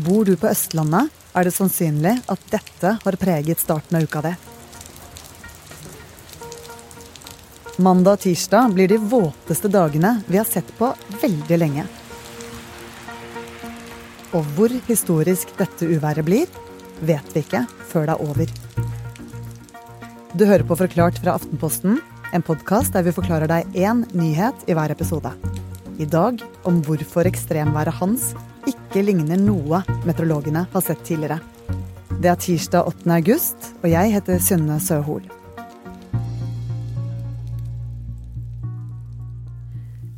Bor du på Østlandet, er det sannsynlig at dette har preget starten av uka di. Mandag og tirsdag blir de våteste dagene vi har sett på veldig lenge. Og hvor historisk dette uværet blir, vet vi ikke før det er over. Du hører på Forklart fra Aftenposten, en podkast der vi forklarer deg én nyhet i hver episode. I dag om hvorfor ekstremværet Hans ikke ligner noe meteorologene har sett tidligere. Det er tirsdag 8. august, og jeg heter Synne Søhol.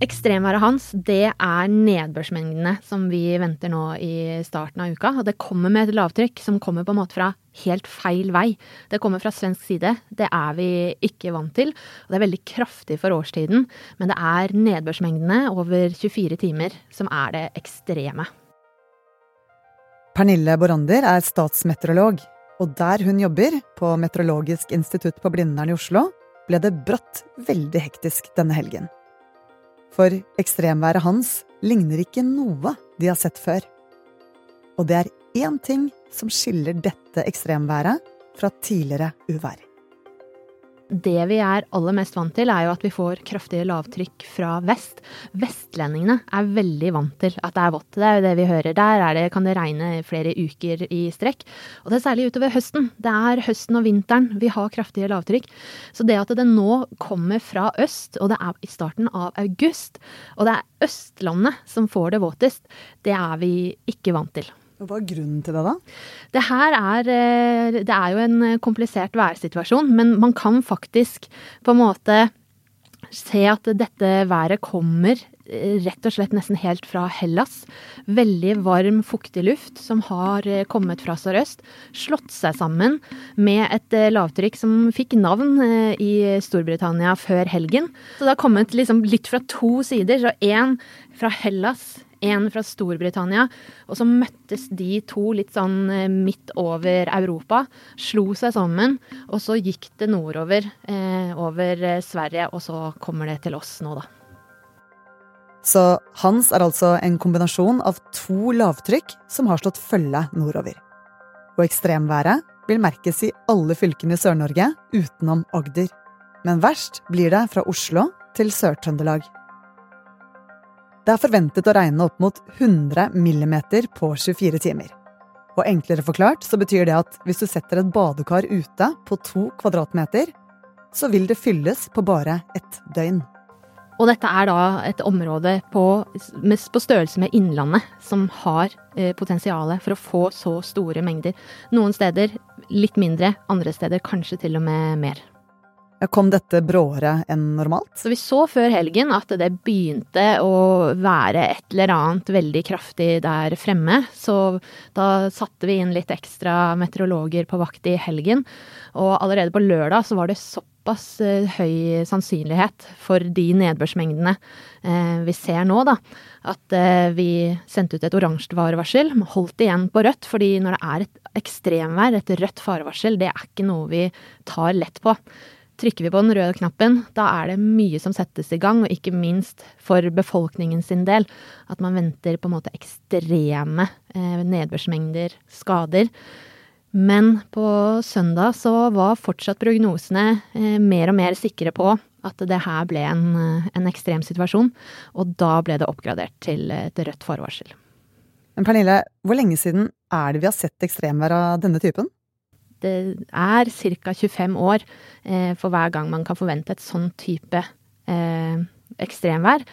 Ekstremværet hans, det er nedbørsmengdene som vi venter nå i starten av uka. Og det kommer med et lavtrykk som kommer på en måte fra helt feil vei. Det kommer fra svensk side. Det er vi ikke vant til. Og det er veldig kraftig for årstiden. Men det er nedbørsmengdene over 24 timer som er det ekstreme. Pernille Borander er statsmeteorolog. Og der hun jobber, på Meteorologisk institutt på Blindern i Oslo, ble det brått veldig hektisk denne helgen. For ekstremværet hans ligner ikke noe de har sett før. Og det er én ting som skiller dette ekstremværet fra tidligere uvær det vi er aller mest vant til, er jo at vi får kraftige lavtrykk fra vest. Vestlendingene er veldig vant til at det er vått. Det er jo det vi hører. Der det, kan det regne flere uker i strekk. Og det er særlig utover høsten. Det er høsten og vinteren vi har kraftige lavtrykk. Så det at det nå kommer fra øst, og det er i starten av august, og det er Østlandet som får det våtest, det er vi ikke vant til. Hva er grunnen til det, da? Det her er, eh, det er jo en komplisert værsituasjon, men man kan faktisk på en måte se at dette været kommer eh, rett og slett nesten helt fra Hellas. Veldig varm, fuktig luft som har eh, kommet fra sørøst. Slått seg sammen med et lavtrykk som fikk navn i Storbritannia før helgen. Så det har kommet liksom litt fra to sider. Så én fra Hellas, en fra Storbritannia. Og så møttes de to litt sånn eh, midt over Europa, slo seg sammen, og så gikk det nordover, eh, over eh, Sverige, og så kommer det til oss nå, da. Så Hans er altså en kombinasjon av to lavtrykk som har slått følge nordover. Og ekstremværet vil merkes i alle fylkene i Sør-Norge utenom Agder. Men verst blir det fra Oslo til Sør-Trøndelag. Det er forventet å regne opp mot 100 millimeter på 24 timer. Og enklere forklart så betyr det at hvis du setter et badekar ute på to kvadratmeter, så vil det fylles på bare ett døgn. Og dette er da et område på, på størrelse med Innlandet, som har eh, potensial for å få så store mengder. Noen steder litt mindre, andre steder kanskje til og med mer. Kom dette bråere enn normalt? Så Vi så før helgen at det begynte å være et eller annet veldig kraftig der fremme. Så da satte vi inn litt ekstra meteorologer på vakt i helgen. Og allerede på lørdag så var det såpass eh, høy sannsynlighet for de nedbørsmengdene eh, vi ser nå, da, at eh, vi sendte ut et oransje farevarsel. Holdt igjen på rødt, fordi når det er et ekstremvær, et rødt farevarsel, det er ikke noe vi tar lett på. Trykker vi på den røde knappen, da er det mye som settes i gang, og ikke minst for befolkningen sin del. At man venter på en måte ekstreme eh, nedbørsmengder, skader. Men på søndag så var fortsatt prognosene eh, mer og mer sikre på at det her ble en, eh, en ekstrem situasjon. Og da ble det oppgradert til et rødt forvarsel. Men Pernille, hvor lenge siden er det vi har sett ekstremvær av denne typen? Det er ca. 25 år eh, for hver gang man kan forvente et sånn type eh, ekstremvær.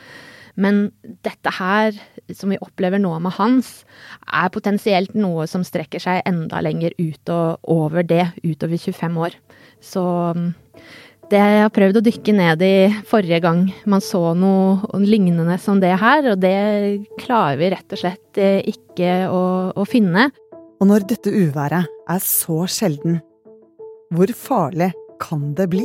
Men dette her, som vi opplever nå med Hans, er potensielt noe som strekker seg enda lenger ut og over det, utover 25 år. Så mm, det jeg har prøvd å dykke ned i forrige gang man så noe lignende som det her, og det klarer vi rett og slett eh, ikke å, å finne. Og når dette uværet er så sjelden, hvor farlig kan det bli?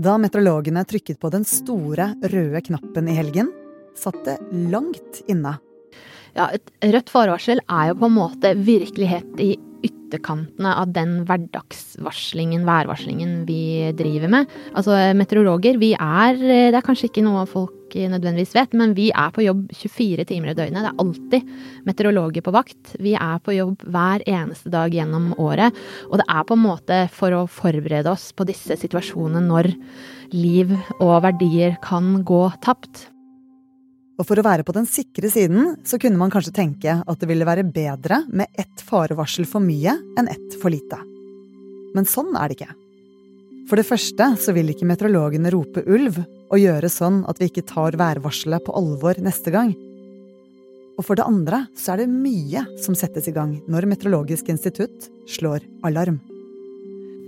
Da meteorologene trykket på den store, røde knappen i helgen, satt det langt inne. Ja, et rødt forvarsel er jo på en måte virkelighet i ytterkantene av den hverdagsvarslingen, værvarslingen vi driver med. Altså meteorologer, vi er Det er kanskje ikke noe folk nødvendigvis vet, men vi er på jobb 24 timer i døgnet. Det er alltid meteorologer på vakt. Vi er på jobb hver eneste dag gjennom året. Og det er på en måte for å forberede oss på disse situasjonene når liv og verdier kan gå tapt. Og for å være på den sikre siden, så kunne man kanskje tenke at det ville være bedre med ett farevarsel for mye enn ett for lite. Men sånn er det ikke. For det første så vil ikke meteorologene rope ulv og gjøre sånn at vi ikke tar værvarselet på alvor neste gang. Og for det andre så er det mye som settes i gang når Meteorologisk institutt slår alarm.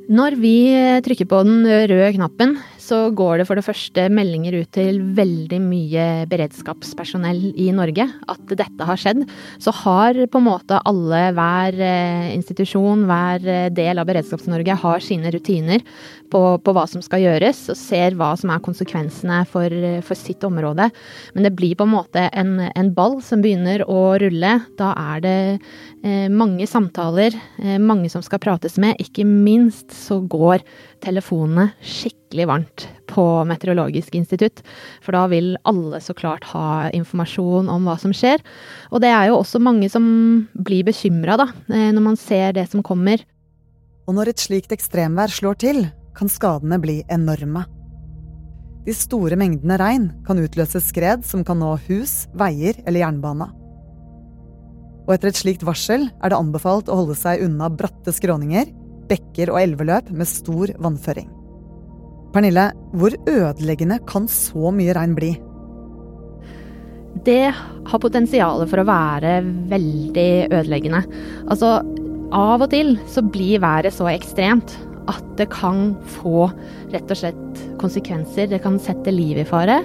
Når vi trykker på den røde knappen, så går det for det første meldinger ut til veldig mye beredskapspersonell i Norge at dette har skjedd. Så har på en måte alle, hver eh, institusjon, hver eh, del av Beredskaps-Norge har sine rutiner på, på, hva som skal gjøres, og ser hva som er konsekvensene for, for sitt område. Men det blir på en måte en, en ball som begynner å rulle. Da er det eh, mange samtaler, eh, mange som skal prates med. Ikke minst så går telefonene skikkelig varmt på Meteorologisk institutt. For da vil alle så klart ha informasjon om hva som skjer. Og det er jo også mange som blir bekymra, da, eh, når man ser det som kommer. Og når et slikt ekstremvær slår til, kan skadene bli enorme. De store mengdene regn kan utløse skred som kan nå hus, veier eller jernbane. Og etter et slikt varsel er det anbefalt å holde seg unna bratte skråninger bekker og elveløp med stor vannføring. Pernille, hvor ødeleggende kan så mye regn bli? Det har potensial for å være veldig ødeleggende. Altså, av og til så blir været så ekstremt at det kan få rett og slett konsekvenser. Det kan sette livet i fare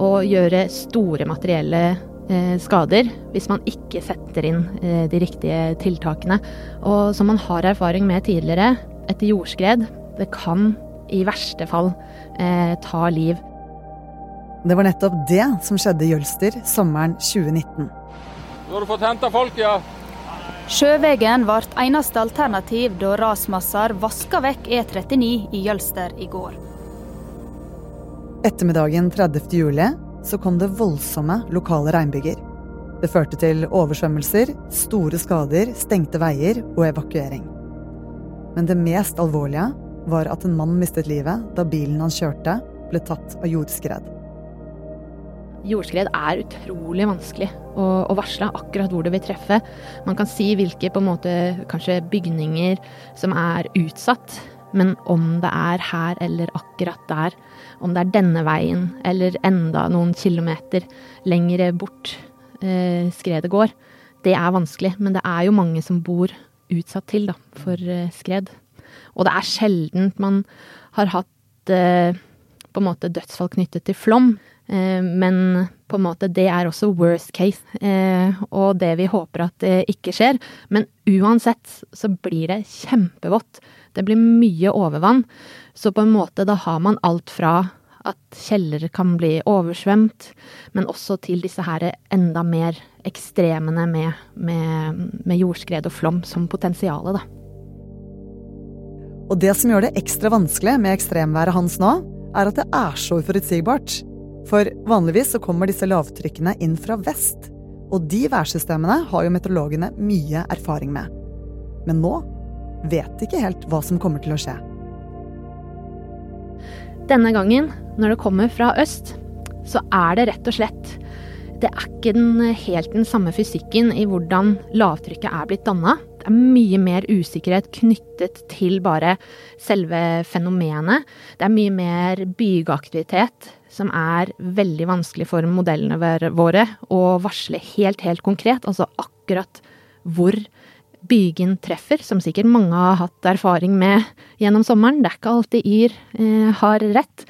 og gjøre store materielle skader hvis man ikke setter inn eh, de riktige tiltakene. Og som man har erfaring med tidligere, et jordskred, det kan i verste fall eh, ta liv. Det var nettopp det som skjedde i Jølster sommeren 2019. Nå har du fått henta folk, ja. Sjøveien ble eneste alternativ da rasmasser vaska vekk E39 i Jølster i går. Ettermiddagen 30. juli så kom det voldsomme lokale regnbyger. Det førte til oversvømmelser, store skader, stengte veier og evakuering. Men det mest alvorlige var at en mann mistet livet da bilen han kjørte, ble tatt av jordskred. Jordskred er utrolig vanskelig å, varsle akkurat hvor det vil treffe. Man kan si hvilke på en måte bygninger som er utsatt, men om det er her eller akkurat der, om det er denne veien eller enda noen kilometer lengre bort eh, skredet går, det er vanskelig. Men det er jo mange som bor utsatt til da, for eh, skred. Og det er sjelden man har hatt eh, på en måte dødsfall knyttet til flom. Eh, men på en måte det er også worst case, eh, og det vi håper at det ikke skjer. Men uansett så blir det kjempevått. Det blir mye overvann. Så på en måte da har man alt fra at kjellere kan bli oversvømt, men også til disse her enda mer ekstremene med, med, med jordskred og flom som potensialet, da. Og det som gjør det ekstra vanskelig med ekstremværet hans nå, er at det er så uforutsigbart. For vanligvis så kommer disse lavtrykkene inn fra vest. Og de værsystemene har jo meteorologene mye erfaring med. Men nå vet ikke helt hva som kommer til å skje. Denne gangen, når det kommer fra øst, så er det rett og slett Det er ikke den, helt den samme fysikken i hvordan lavtrykket er blitt danna. Det er mye mer usikkerhet knyttet til bare selve fenomenet. Det er mye mer bygeaktivitet som er veldig vanskelig for modellene våre å varsle helt, helt konkret. Altså akkurat hvor bygen treffer, som sikkert mange har hatt erfaring med gjennom sommeren. Det er ikke alltid Yr eh, har rett.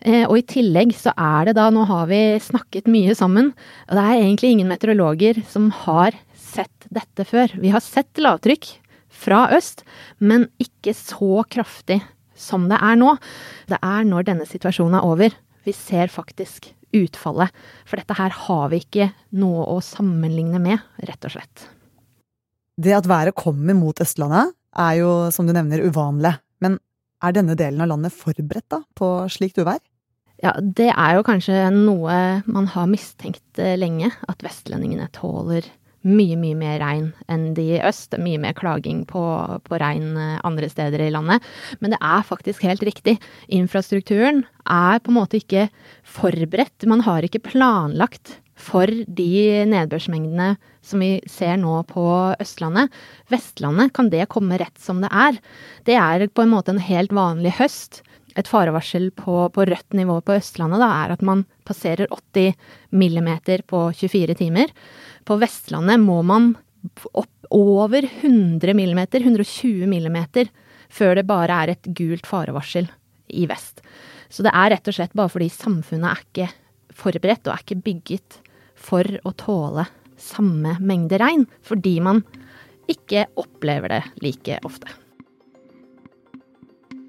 Eh, og i tillegg så er det da, nå har vi snakket mye sammen, og det er egentlig ingen meteorologer som har sett dette før. Vi har sett lavtrykk fra øst, men ikke så kraftig som det er nå. Det er når denne situasjonen er over, vi ser faktisk utfallet. For dette her har vi ikke noe å sammenligne med, rett og slett. Det at været kommer mot Østlandet, er jo, som du nevner, uvanlig. Men er denne delen av landet forberedt da, på slikt uvær? Ja, det er jo kanskje noe man har mistenkt eh, lenge, at vestlendingene tåler mye, mye mer regn enn de i øst. Det er mye mer klaging på, på regn eh, andre steder i landet. Men det er faktisk helt riktig. Infrastrukturen er på en måte ikke forberedt. Man har ikke planlagt for de nedbørsmengdene som vi ser nå på Østlandet. Vestlandet kan det komme rett som det er. Det er på en måte en helt vanlig høst. Et farevarsel på, på rødt nivå på Østlandet da, er at man passerer 80 millimeter på 24 timer. På Vestlandet må man opp over 100 millimeter, 120 millimeter, før det bare er et gult farevarsel i vest. Så det er rett og slett bare fordi samfunnet er ikke forberedt og er ikke bygget for å tåle samme mengde regn, fordi man ikke opplever det like ofte.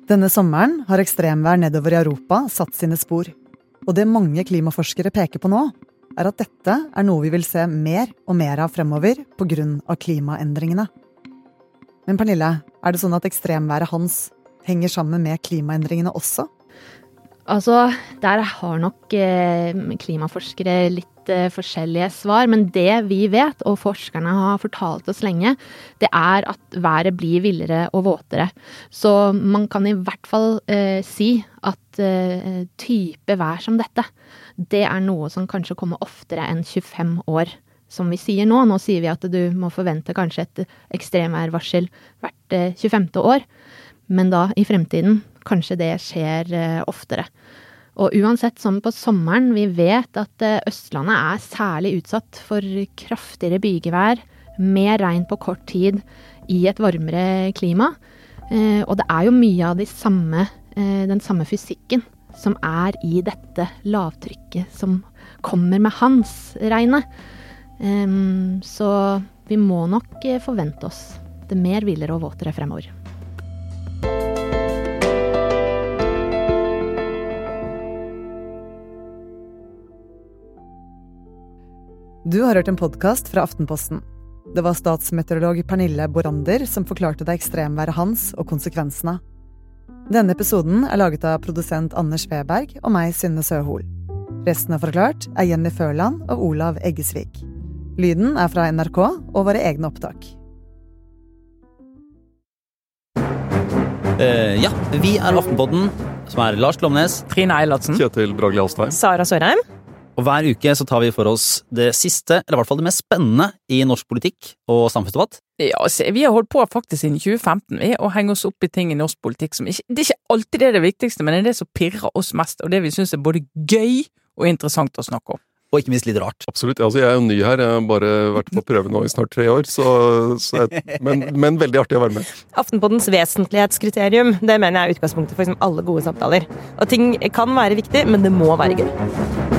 Denne sommeren har ekstremvær nedover i Europa satt sine spor. Og det mange klimaforskere peker på nå, er at dette er noe vi vil se mer og mer av fremover pga. klimaendringene. Men Pernille, er det sånn at ekstremværet hans henger sammen med klimaendringene også? Altså, der har nok eh, klimaforskere litt eh, forskjellige svar. Men det vi vet, og forskerne har fortalt oss lenge, det er at været blir villere og våtere. Så man kan i hvert fall eh, si at eh, type vær som dette, det er noe som kanskje kommer oftere enn 25 år. Som vi sier nå. Nå sier vi at du må forvente kanskje et ekstremværvarsel hvert 25. Eh, år. Men da, i fremtiden, kanskje det skjer oftere. Og uansett, som på sommeren, vi vet at eh, Østlandet er særlig utsatt for kraftigere bygevær, mer regn på kort tid i et varmere klima. Eh, og det er jo mye av de samme, den samme fysikken som er i dette lavtrykket som kommer med Hans-regnet. Så vi må nok forvente oss det mer villere og våtere fremover. Du har hørt en podkast fra Aftenposten. Det var statsmeteorolog Pernille Borander som forklarte deg ekstremværet hans og konsekvensene. Denne episoden er laget av produsent Anders Weberg og meg, Synne Søhol. Resten av Forklart er Jenny Førland og Olav Eggesvik. Lyden er fra NRK og våre egne opptak. Uh, ja, vi er Aftenpodden, som er Lars Glomnes. Trine Eilertsen. Kjetil Bragli Alstheim. Sara Sørheim. Og hver uke så tar vi for oss det siste, eller i hvert fall det mest spennende i norsk politikk og samfunnsdebatt. Ja, se, Vi har holdt på faktisk siden 2015 vi, å henge oss opp i ting i norsk politikk som ikke Det er ikke alltid det er det viktigste, men det er det som pirrer oss mest, og det vi syns er både gøy og interessant å snakke om. Og ikke minst litt rart. Absolutt. Altså, jeg er jo ny her, jeg har bare vært på prøve nå i snart tre år, så, så jeg, men, men, veldig artig å være med. Aftenpoddens vesentlighetskriterium, det mener jeg er utgangspunktet for liksom alle gode samtaler. Og ting kan være viktig, men det må være gøy.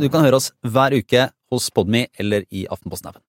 Du kan høre oss hver uke hos Podme eller i Aftenposten-appen.